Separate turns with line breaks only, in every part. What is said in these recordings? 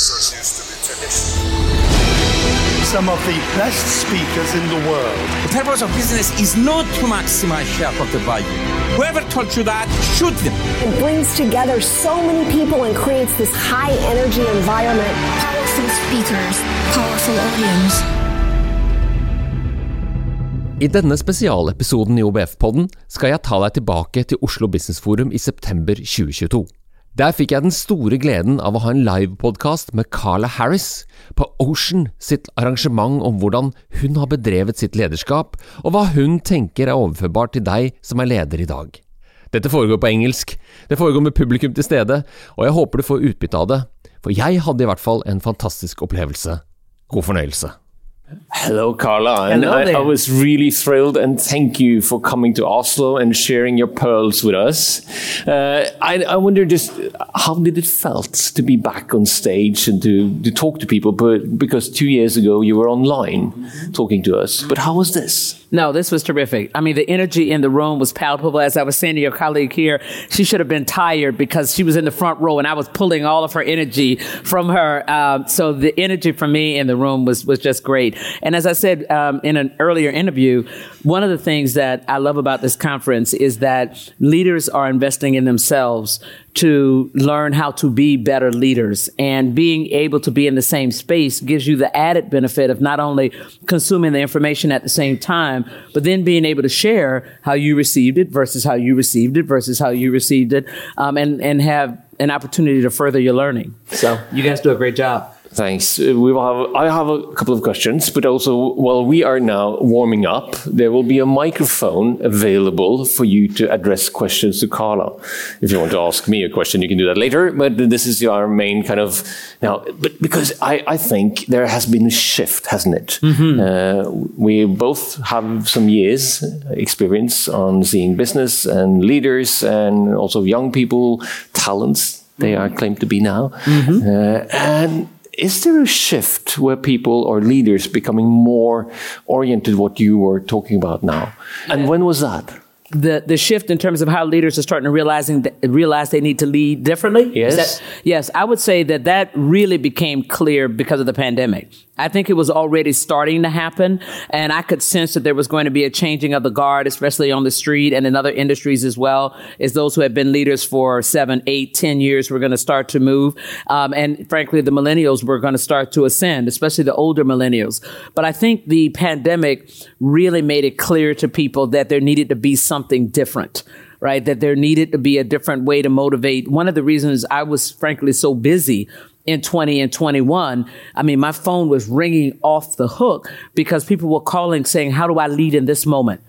rehearsals used to be finished.
Some of the best speakers in the world.
The purpose of business is not to maximize shareholder value. Whoever told you that, shoot them.
It brings together so many people and creates this high energy environment.
Powerful speakers, powerful audience.
I denne spesialepisoden i OBF-podden skal jeg ta deg tilbake til Oslo Business Forum i september 2022. Der fikk jeg den store gleden av å ha en livepodkast med Carla Harris på Ocean sitt arrangement om hvordan hun har bedrevet sitt lederskap, og hva hun tenker er overførbart til deg som er leder i dag. Dette foregår på engelsk, det foregår med publikum til stede, og jeg håper du får utbytte av det, for jeg hadde i hvert fall en fantastisk opplevelse. God fornøyelse.
Hello, Carla. And
Hello
I. I was really thrilled and thank you for coming to Oslo and sharing your pearls with us. Uh, I, I wonder just how did it felt to be back on stage and to, to talk to people? But because two years ago you were online talking to us. But how was this?
No, this was terrific. I mean, the energy in the room was palpable. As I was saying to your colleague here, she should have been tired because she was in the front row and I was pulling all of her energy from her. Um, so the energy from me in the room was was just great. And as I said um, in an earlier interview, one of the things that I love about this conference is that leaders are investing in themselves to learn how to be better leaders. And being able to be in the same space gives you the added benefit of not only consuming the information at the same time, but then being able to share how you received it versus how you received it versus how you received it, um, and, and have an opportunity to further your learning. So you guys do a great job.
Thanks. Uh, we will have. I have a couple of questions, but also while we are now warming up, there will be a microphone available for you to address questions to Carla. If you want to ask me a question, you can do that later. But this is our main kind of now. But because I, I think there has been a shift, hasn't it? Uh, we both have some years experience on seeing business and leaders, and also young people, talents. They are claimed to be now, uh, and is there a shift where people or leaders becoming more oriented what you were talking about now? And when was that?
the the shift in terms of how leaders are starting to realizing realize they need to lead differently. Is
Yes.
that- yes, I would say that that really became clear because of the pandemic. I think it was already starting to happen, and I could sense that there was going to be a changing of the guard, especially on the street and in other industries as well. As those who have been leaders for seven, eight, ten years were going to start to move, um, and frankly, the millennials were going to start to ascend, especially the older millennials. But I think the pandemic really made it clear to people that there needed to be something different right? That there needed to be a different way to motivate. One of the reasons I was frankly so busy in 20 and 21, I mean, my phone was ringing off the hook because people were calling saying, how do I lead in this moment?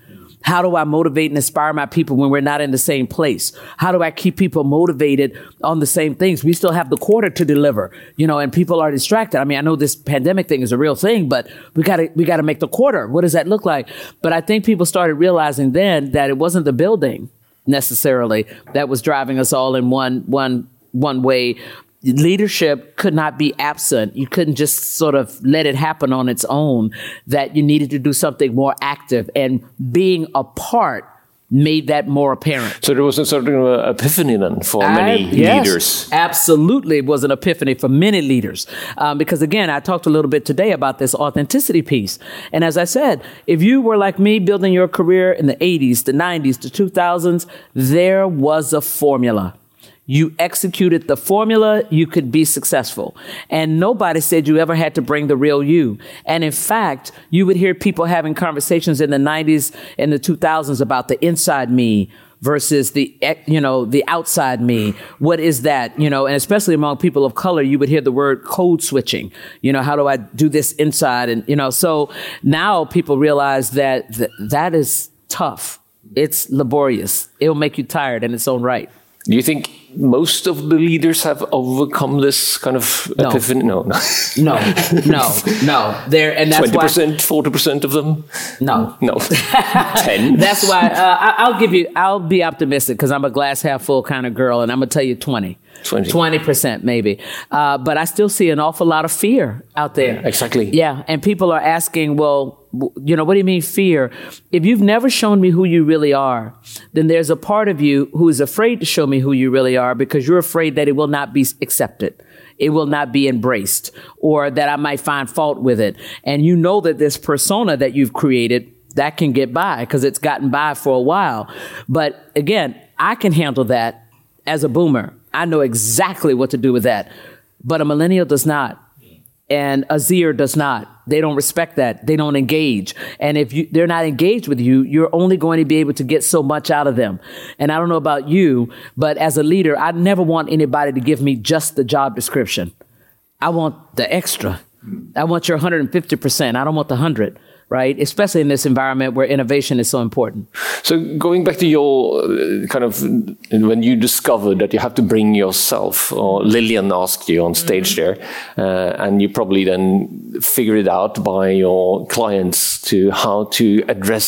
How do I motivate and inspire my people when we're not in the same place? How do I keep people motivated on the same things? We still have the quarter to deliver, you know, and people are distracted. I mean, I know this pandemic thing is a real thing, but we gotta, we gotta make the quarter. What does that look like? But I think people started realizing then that it wasn't the building necessarily that was driving us all in one, one, one way. Leadership could not be absent. You couldn't just sort of let it happen on its own, that you needed to do something more active and being a part made that more apparent.
So there was a sort of epiphany then for many
yes,
leaders.
Absolutely, it was an epiphany for many leaders. Um, because again, I talked a little bit today about this authenticity piece. And as I said, if you were like me building your career in the 80s, the 90s, the 2000s, there was a formula. You executed the formula, you could be successful. And nobody said you ever had to bring the real you. And in fact, you would hear people having conversations in the 90s and the 2000s about the inside me versus the eh, you know the outside me. What is that? You know and especially among people of color you would hear the word code switching. You know how do i do this inside? And you know so now people realize that th- that is tough. It's laborious. It'll make you tired in its own right
Do you think most of the leaders have overcome this kind of
No.
epiphany? No, no.
no no no there and that's
Twenty
why
percent, forty percent of them.
no
No, ten.
That's why uh, I, I'll give you. I'll be optimistic because I'm a glass half full kind of girl, and I'm gonna tell you 20.
20.
percent maybe, uh, but I still see an awful lot of fear out there.
Exactly.
Yeah, and people are asking, well, you know, what do you mean fear? If you've never shown me who you really are, then there's a part of you who is afraid to show me who you really are because you're afraid that it will not be accepted. it will not be embraced or that I might find fault with it. And you know that this persona that you've created that can get by because it's gotten by for a while. But again, I can handle that as a boomer. I know exactly what to do with that. But a millennial does not. And Azir does not. They don't respect that. They don't engage. And if you, they're not engaged with you, you're only going to be able to get so much out of them. And I don't know about you, but as a leader, I never want anybody to give me just the job description. I want the extra. I want your 150%. I don't want the 100 right? Especially in this environment where innovation is so important.
So going back to your uh, kind of when you discovered that you have to bring yourself, or Lillian asked you on stage mm -hmm. there, uh, and you probably then figured it out by your clients to how to address,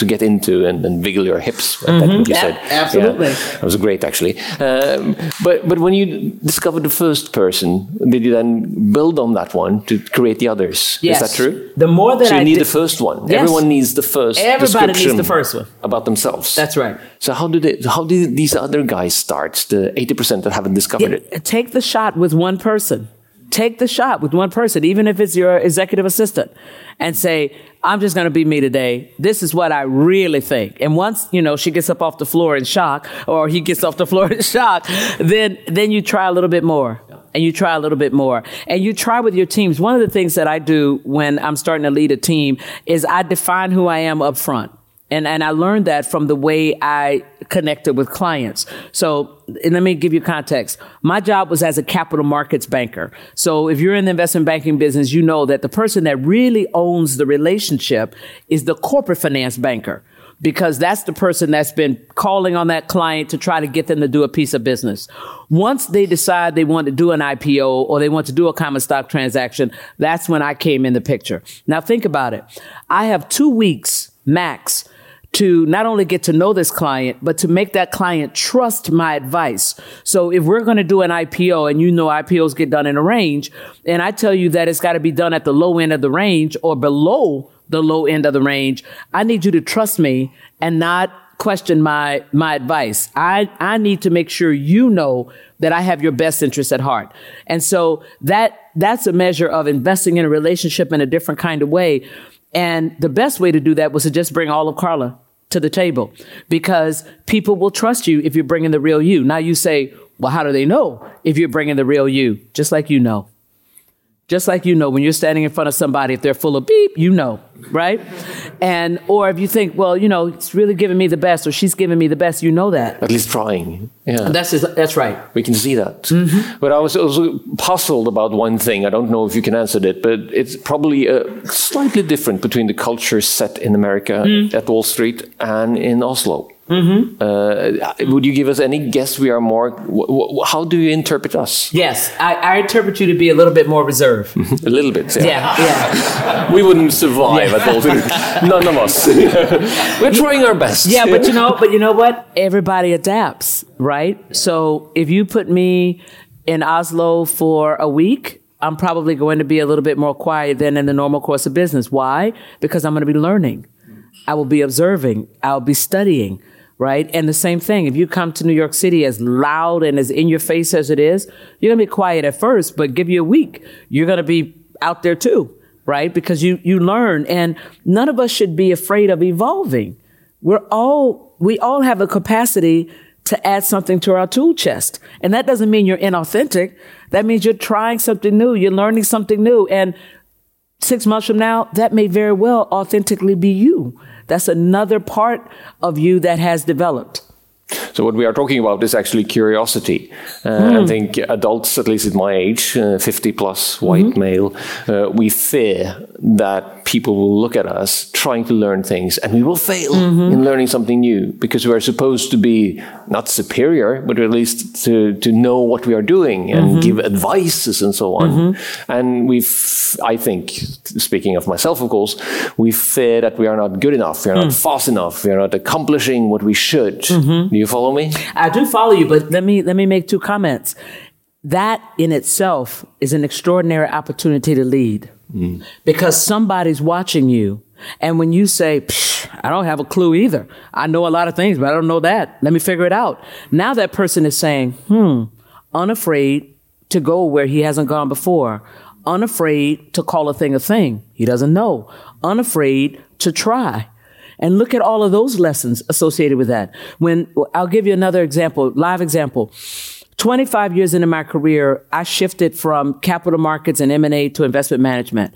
to get into and, and wiggle your hips. Mm -hmm. you
yeah, said. Absolutely,
yeah, that was great actually. Um, but but when you discovered the first person, did you then build on that one to create the others?
Yes.
Is that true?
The more that
so Need the first one.
Yes.
Everyone needs the first.
Everybody needs the first one
about themselves.
That's right.
So how did it? How did these other guys start? The eighty percent that haven't discovered
yeah,
it.
Take the shot with one person. Take the shot with one person, even if it's your executive assistant, and say, "I'm just going to be me today. This is what I really think." And once you know she gets up off the floor in shock, or he gets off the floor in shock, then then you try a little bit more and you try a little bit more and you try with your teams. One of the things that I do when I'm starting to lead a team is I define who I am up front. And, and I learned that from the way I connected with clients. So let me give you context. My job was as a capital markets banker. So if you're in the investment banking business, you know that the person that really owns the relationship is the corporate finance banker because that's the person that's been calling on that client to try to get them to do a piece of business. Once they decide they want to do an IPO or they want to do a common stock transaction, that's when I came in the picture. Now think about it. I have two weeks max to not only get to know this client, but to make that client trust my advice. So if we're going to do an IPO and you know IPOs get done in a range, and I tell you that it's got to be done at the low end of the range or below the low end of the range. I need you to trust me and not question my my advice. I I need to make sure you know that I have your best interest at heart. And so that that's a measure of investing in a relationship in a different kind of way. And the best way to do that was to just bring all of Carla to the table because people will trust you if you're bringing the real you. Now you say, well, how do they know if you're bringing the real you? Just like you know. Just like you know when you're standing in front of somebody, if they're full of beep, you know, right? And or if you think, well, you know, it's really giving me the best, or she's giving me the best, you know that.
At least trying. Yeah,
that's that's right.
We can see that. Mm-hmm. But I was also puzzled about one thing. I don't know if you can answer it, but it's probably uh, slightly different between the culture set in America mm. at Wall Street and in Oslo. Mm-hmm. Uh, would you give us any guess? We are more. How do you interpret us?
Yes, I, I, interpret you to be a little bit more reserved.
a little bit.
Yeah, yeah. yeah.
we wouldn't survive yeah. at all. None of us. We're trying our best.
Yeah, but you know, but you know what? Everybody adapts, right? So if you put me in Oslo for a week, I'm probably going to be a little bit more quiet than in the normal course of business. Why? Because I'm going to be learning. I will be observing. I'll be studying right? And the same thing, if you come to New York City as loud and as in your face as it is, you're gonna be quiet at first, but give you a week, you're gonna be out there too, right? Because you, you learn and none of us should be afraid of evolving. We're all, we all have a capacity to add something to our tool chest. And that doesn't mean you're inauthentic. That means you're trying something new. You're learning something new. And six months from now, that may very well authentically be you. That's another part of you that has developed.
So what we are talking about is actually curiosity. Uh, mm. I think adults, at least at my age, uh, 50 plus, white mm -hmm. male, uh, we fear that people will look at us trying to learn things and we will fail mm -hmm. in learning something new because we are supposed to be not superior, but at least to, to know what we are doing and -hmm. give advices and so on. Mm-hmm. And we, I think, speaking of myself, of course, we fear that we are not good enough, we are not mm. fast enough, we are not accomplishing what we should. You follow me?
I do follow you, but let me let me make two comments. That in itself is an extraordinary opportunity to lead mm. because somebody's watching you. And when you say, I don't have a clue either. I know a lot of things, but I don't know that. Let me figure it out. Now that person is saying, hmm, unafraid, to go where he hasn't gone before, unafraid to call a thing a thing he doesn't know, unafraid to try. And look at all of those lessons associated with that. When I'll give you another example, live example. 25 years into my career, I shifted from capital markets and M&A to investment management.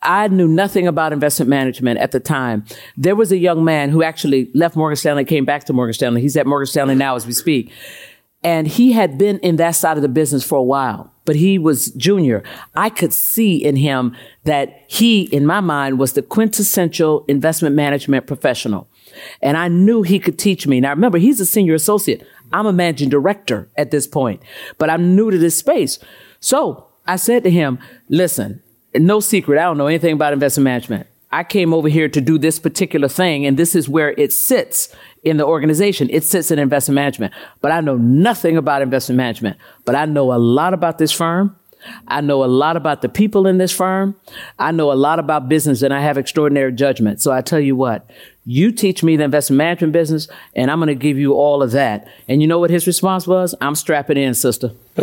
I knew nothing about investment management at the time. There was a young man who actually left Morgan Stanley, came back to Morgan Stanley. He's at Morgan Stanley now as we speak. And he had been in that side of the business for a while, but he was junior. I could see in him that he, in my mind, was the quintessential investment management professional. And I knew he could teach me. Now remember, he's a senior associate. I'm a managing director at this point, but I'm new to this space. So I said to him, listen, no secret. I don't know anything about investment management. I came over here to do this particular thing, and this is where it sits in the organization. It sits in investment management. But I know nothing about investment management. But I know a lot about this firm. I know a lot about the people in this firm. I know a lot about business, and I have extraordinary judgment. So I tell you what, you teach me the investment management business, and I'm going to give you all of that. And you know what his response was? I'm strapping in, sister.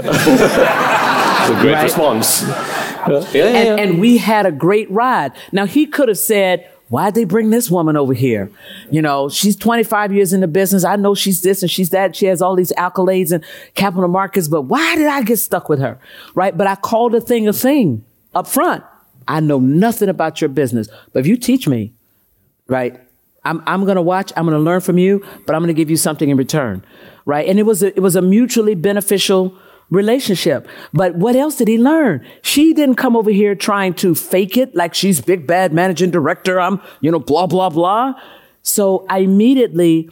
It's a great
Right.
response. Yeah, yeah,
and,
yeah.
and we had a great ride. Now he could have said, why'd they bring this woman over here? You know, she's 25 years in the business. I know she's this and she's that. She has all these accolades and capital markets, but why did I get stuck with her? Right. But I called a thing a thing up front. I know nothing about your business, but if you teach me, right? I'm, I'm going to watch, I'm going to learn from you, but I'm going to give you something in return. Right. And it was a, it was a mutually beneficial relationship. But what else did he learn? She didn't come over here trying to fake it like she's big bad managing director. I'm, you know, blah, blah, blah. So I immediately,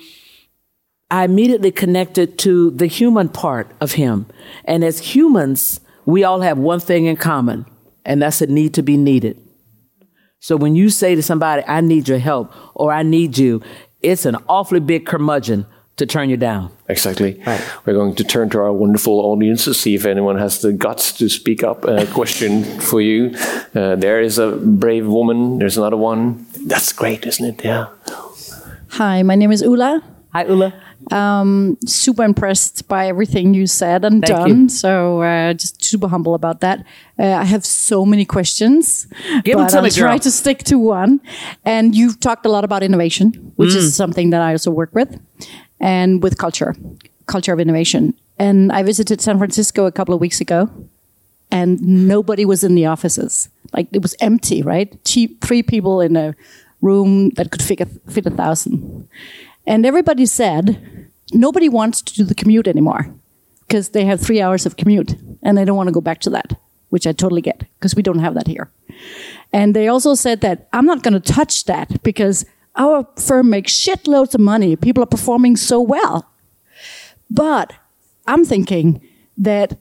I immediately connected to the human part of him. And as humans, we all have one thing in common, and that's a need to be needed. So when you say to somebody, I need your help or I need you, it's an awfully big curmudgeon to turn you down.
Exactly. We're going to turn to our wonderful audience to see if anyone has the guts to speak up a question for you. Uh, there is a brave woman. There's another one. That's great, isn't it? Yeah.
Hi, my name is Ula.
Hi, Ula.
Um, super impressed by everything you said and
Thank
done.
you.
So uh, just super humble about that. Uh, I have so many questions,
Give 'em
but
to
I'll
me,
try
girl.
to stick to one. And you've talked a lot about innovation, which
Mm.
is something that I also work with, and with culture, culture of innovation. And I visited San Francisco a couple of weeks ago, and nobody was in the offices. Like it was empty, right? Three people in a room that could fit a, fit a thousand. And everybody said nobody wants to do the commute anymore because they have three hours of commute and they don't want to go back to that, which I totally get because we don't have that here. And they also said that I'm not going to touch that because our firm makes shitloads of money. People are performing so well. But I'm thinking that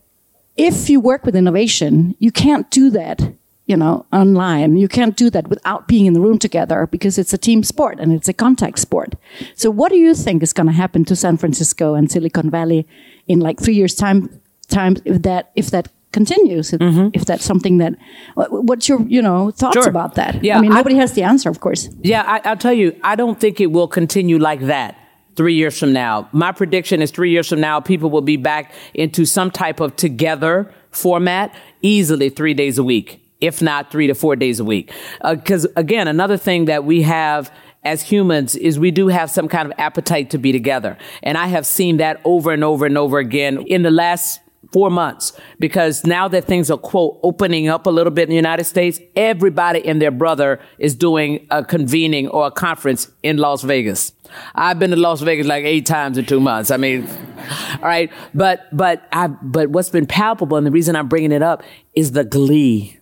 if you work with innovation, you can't do that, you know, online. You can't do that without being in the room together because it's a team sport and it's a contact sport. So what do you think is going to happen to San Francisco and Silicon Valley in like three years time, time if that, if that continues, if, mm-hmm. if that's something that, what's your, you know, thoughts
Sure.
about that?
Yeah,
I mean,
I-
nobody has the answer, of course.
Yeah, I, I'll tell you, I don't think it will continue like that three years from now. My prediction is three years from now, people will be back into some type of together format easily three days a week, if not three to four days a week. Uh, because again, another thing that we have as humans is we do have some kind of appetite to be together. And I have seen that over and over and over again in the last four months because now that things are quote opening up a little bit in the United States, everybody and their brother is doing a convening or a conference in Las Vegas. I've been to Las Vegas like eight times in two months. I mean, all right, but but I but what's been palpable and the reason I'm bringing it up is the glee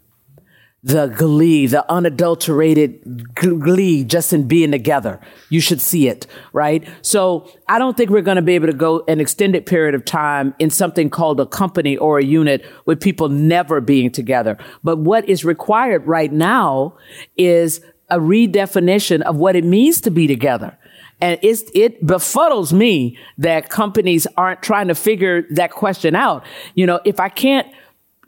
the glee, the unadulterated glee just in being together. You should see it, right? So I don't think we're going to be able to go an extended period of time in something called a company or a unit with people never being together. But what is required right now is a redefinition of what it means to be together. And it befuddles me that companies aren't trying to figure that question out. You know, if I can't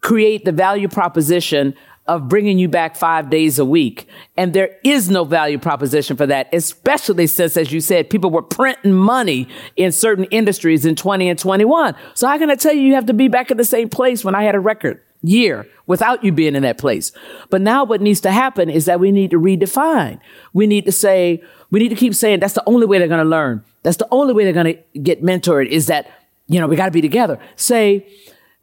create the value proposition of bringing you back five days a week. And there is no value proposition for that, especially since, as you said, people were printing money in certain industries in 20 and 21. So how can I tell you you have to be back at the same place when I had a record year without you being in that place? But now what needs to happen is that we need to redefine. We need to say, we need to keep saying that's the only way they're going to learn. That's the only way they're going to get mentored is that, you know, we got to be together. Say,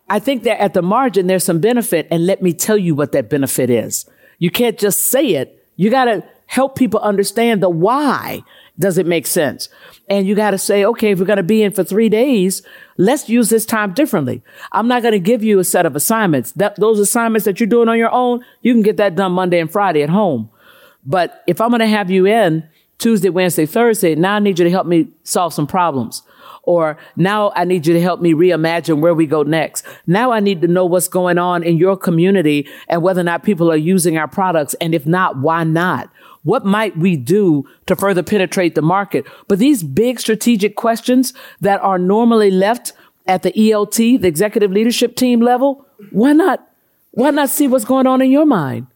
I think that at the margin, there's some benefit. And let me tell you what that benefit is. You can't just say it. You got to help people understand the why. Does it make sense? And you got to say, okay, if we're going to be in for three days, let's use this time differently. I'm not going to give you a set of assignments. That, those assignments that you're doing on your own, you can get that done Monday and Friday at home. But if I'm going to have you in Tuesday, Wednesday, Thursday, now I need you to help me solve some problems. Or now I need you to help me reimagine where we go next. Now I need to know what's going on in your community and whether or not people are using our products. And if not, why not? What might we do to further penetrate the market? But these big strategic questions that are normally left at the ELT, the executive leadership team level, why not, why not see what's going on in your mind?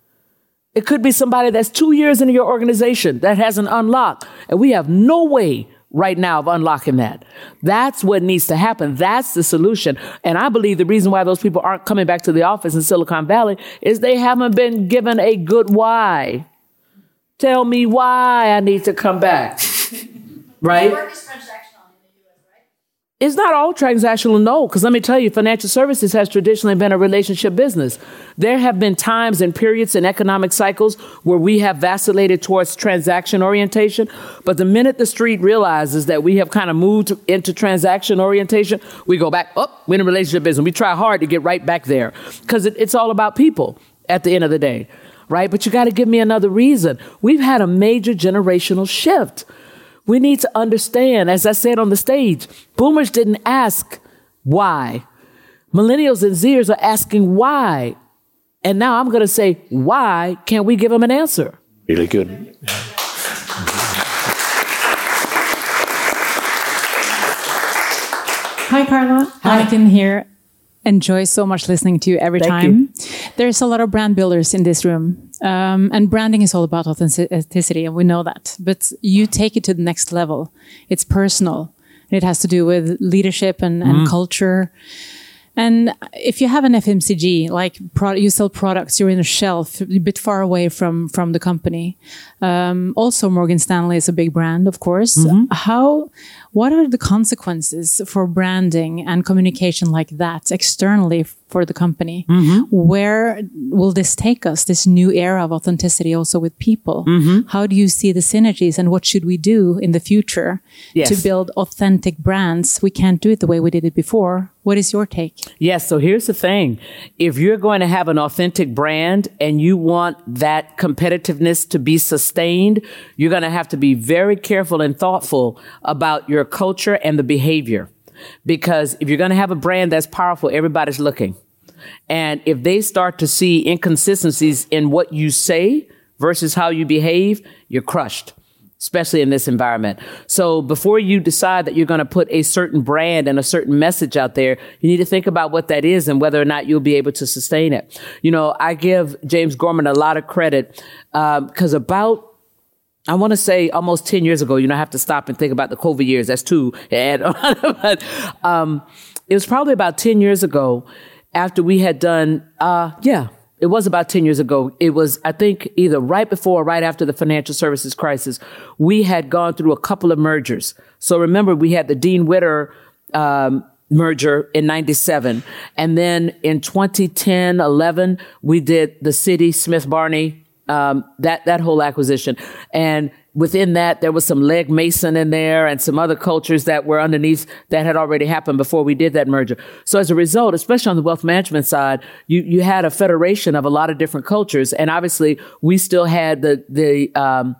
It could be somebody that's two years into your organization that hasn't unlocked, and we have no way right now of unlocking that. That's what needs to happen. That's the solution. And I believe the reason why those people aren't coming back to the office in Silicon Valley is they haven't been given a good why. Tell me why I need to come back. right? It's not all transactional, no, because let me tell you, financial services has traditionally been a relationship business. There have been times and periods in economic cycles where we have vacillated towards transaction orientation. But the minute the street realizes that we have kind of moved into transaction orientation, we go back, oh, we're in a relationship business. We try hard to get right back there because it, it's all about people at the end of the day, right? But you got to give me another reason. We've had a major generational shift. We need to understand, as I said on the stage, boomers didn't ask why. Millennials and Zers are asking why. And now I'm going to say, why can't we give them an answer?
Really good.
Hi, Carla.
Hi.
I can hear, enjoy so much listening to you every
Thank
time. There's a lot of brand builders in this room. Um, and branding is all about authenticity, and we know that. But you take it to the next level. It's personal. It has to do with leadership and, and
Mm.
culture. And if you have an FMCG, like you sell products, you're in a shelf, a bit far away from from the company. Um, also, Morgan Stanley is a big brand, of course.
Mhm.
How? What are the consequences for branding and communication like that externally for the company?
Mm-hmm.
Where will this take us? This new era of authenticity, also with people.
Mhm.
How do you see the synergies, and what should we do in the future
Yes.
to build authentic brands? We can't do it the way we did it before. What is your take?
Yes, so here's the thing. If you're going to have an authentic brand and you want that competitiveness to be sustained, you're going to have to be very careful and thoughtful about your culture and the behavior. Because if you're going to have a brand that's powerful, everybody's looking. And if they start to see inconsistencies in what you say versus how you behave, you're crushed especially in this environment. So before you decide that you're going to put a certain brand and a certain message out there, you need to think about what that is and whether or not you'll be able to sustain it. You know, I give James Gorman a lot of credit uh, because about I want to say almost 10 years ago, you know, I have to stop and think about the COVID years. That's two. And, but, um, it was probably about 10 years ago after we had done, uh, yeah, it was about 10 years ago. It was, I think, either right before or right after the financial services crisis. We had gone through a couple of mergers. So remember, we had the Dean Witter, um, merger in 97. And then in 2010, 11, we did the Citi Smith Barney, um, that, that whole acquisition. And within that, there was some Legg Mason in there and some other cultures that were underneath that had already happened before we did that merger. So as a result, especially on the wealth management side, you, you had a federation of a lot of different cultures. And obviously we still had the, the, um,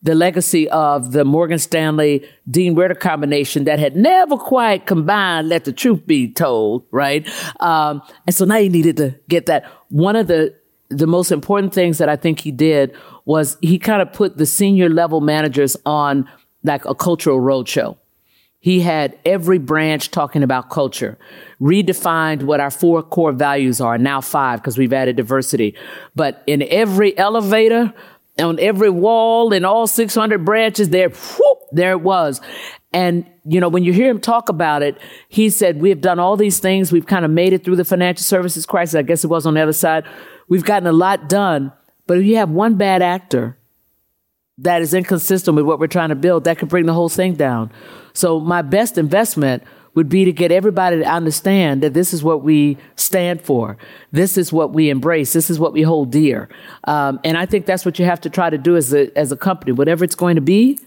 the legacy of the Morgan Stanley Dean Witter combination that had never quite combined, let the truth be told, right? Um, and so now you needed to get that. One of the, the most important things that I think he did was he kind of put the senior level managers on like a cultural roadshow. He had every branch talking about culture, redefined what our four core values are, now five because we've added diversity. But in every elevator, on every wall, in all 600 branches, there, whoop, there it was. And, you know, when you hear him talk about it, he said, we have done all these things. We've kind of made it through the financial services crisis. I guess it was on the other side. We've gotten a lot done. But if you have one bad actor that is inconsistent with what we're trying to build, that could bring the whole thing down. So my best investment would be to get everybody to understand that this is what we stand for. This is what we embrace. This is what we hold dear. Um, and I think that's what you have to try to do as a, as a company, whatever it's going to be,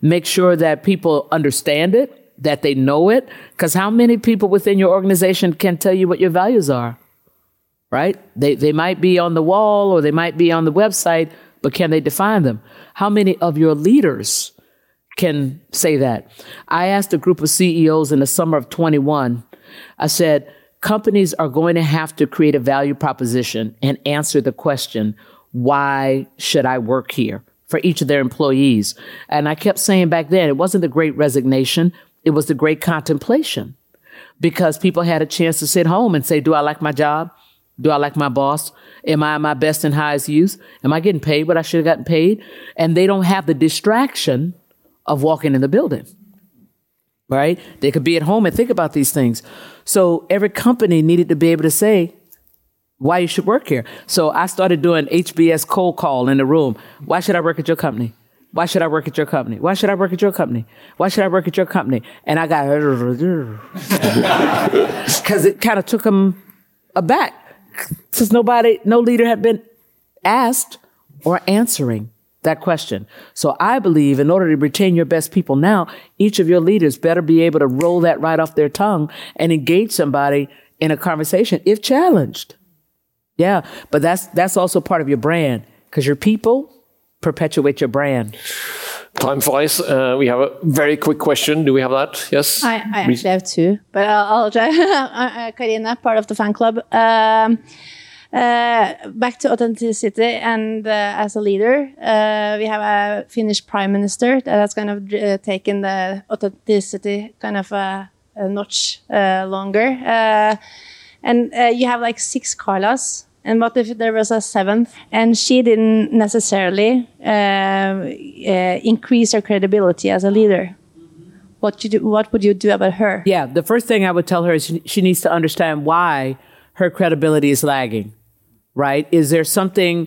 make sure that people understand it, that they know it. Because how many people within your organization can tell you what your values are? Right? They, they might be on the wall or they might be on the website, but can they define them? How many of your leaders can say that. I asked a group of CEOs in the summer of 21, I said, companies are going to have to create a value proposition and answer the question, why should I work here? For each of their employees. And I kept saying back then, it wasn't the great resignation, it was the great contemplation. Because people had a chance to sit home and say, Do I like my job? Do I like my boss? Am I my best and highest use? Am I getting paid what I should have gotten paid? And they don't have the distraction of walking in the building. Right? They could be at home and think about these things. So every company needed to be able to say why you should work here. So I started doing HBS cold call in the room. Why should I work at your company? Why should I work at your company? Why should I work at your company? Why should I work at your company? And I got because it kind of took them aback since nobody, no leader had been asked or answering that question. So I believe in order to retain your best people now, each of your leaders better be able to roll that right off their tongue and engage somebody in a conversation if challenged. Yeah, but that's that's also part of your brand because your people perpetuate your brand.
Time flies. Uh, we have a very quick question. Do we have that? Yes.
I, I actually have two, but I'll, I'll try. Uh, Karina, part of the fan club. Um, uh, back to authenticity and uh, as a leader, uh, we have a Finnish prime minister that has kind of uh, taken the authenticity kind of a, a notch uh, longer. Uh, and you have like six Carlas. And what if there was a seventh and she didn't necessarily increase her credibility as a leader? What, you do, what would you do about her?
Yeah, the first thing I would tell her is she, she needs to understand why her credibility is lagging right? Is there something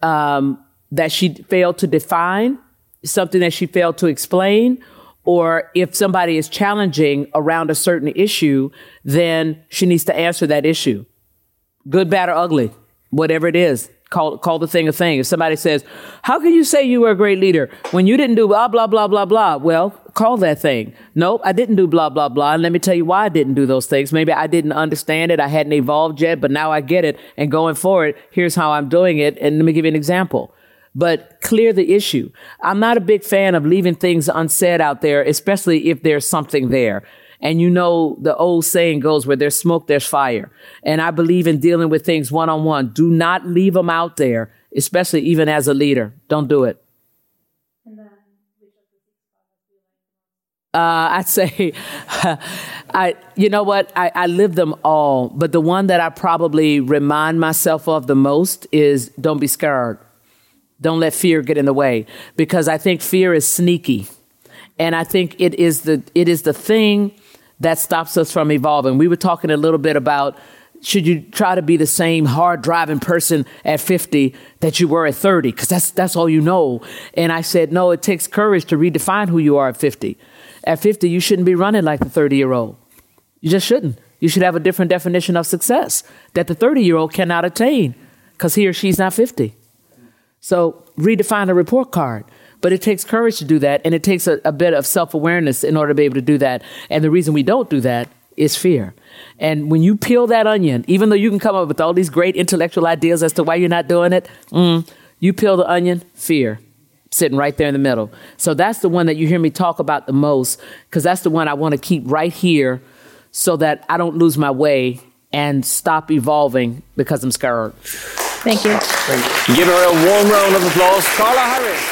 um, that she failed to define, something that she failed to explain? Or if somebody is challenging around a certain issue, then she needs to answer that issue. Good, bad, or ugly, whatever it is. Call, call the thing a thing. If somebody says, How can you say you were a great leader when you didn't do blah, blah, blah, blah, blah? Well, call that thing. Nope, I didn't do blah, blah, blah. And let me tell you why I didn't do those things. Maybe I didn't understand it. I hadn't evolved yet, but now I get it. And going forward, here's how I'm doing it. And let me give you an example. But clear the issue. I'm not a big fan of leaving things unsaid out there, especially if there's something there. And you know, the old saying goes where there's smoke, there's fire. And I believe in dealing with things one on one. Do not leave them out there, especially even as a leader. Don't do it. Uh, I'd say, I, you know what? I, I live them all, but the one that I probably remind myself of the most is don't be scared. Don't let fear get in the way because I think fear is sneaky. And I think it is the, it is the thing that stops us from evolving. We were talking a little bit about should you try to be the same hard driving person at 50 that you were at 30 because that's that's all you know and i said no it takes courage to redefine who you are at 50 at 50, you shouldn't be running like the 30 year old. You just shouldn't. You should have a different definition of success that the 30 year old cannot attain because he or she's not 50. So redefine a report card. But it takes courage to do that, and it takes a, a bit of self awareness in order to be able to do that. And the reason we don't do that is fear. And when you peel that onion, even though you can come up with all these great intellectual ideas as to why you're not doing it, mm, you peel the onion, fear sitting right there in the middle. So that's the one that you hear me talk about the most because that's the one I want to keep right here so that I don't lose my way and stop evolving because I'm scared.
Thank you.
Give her a warm round of applause. Carla Harris.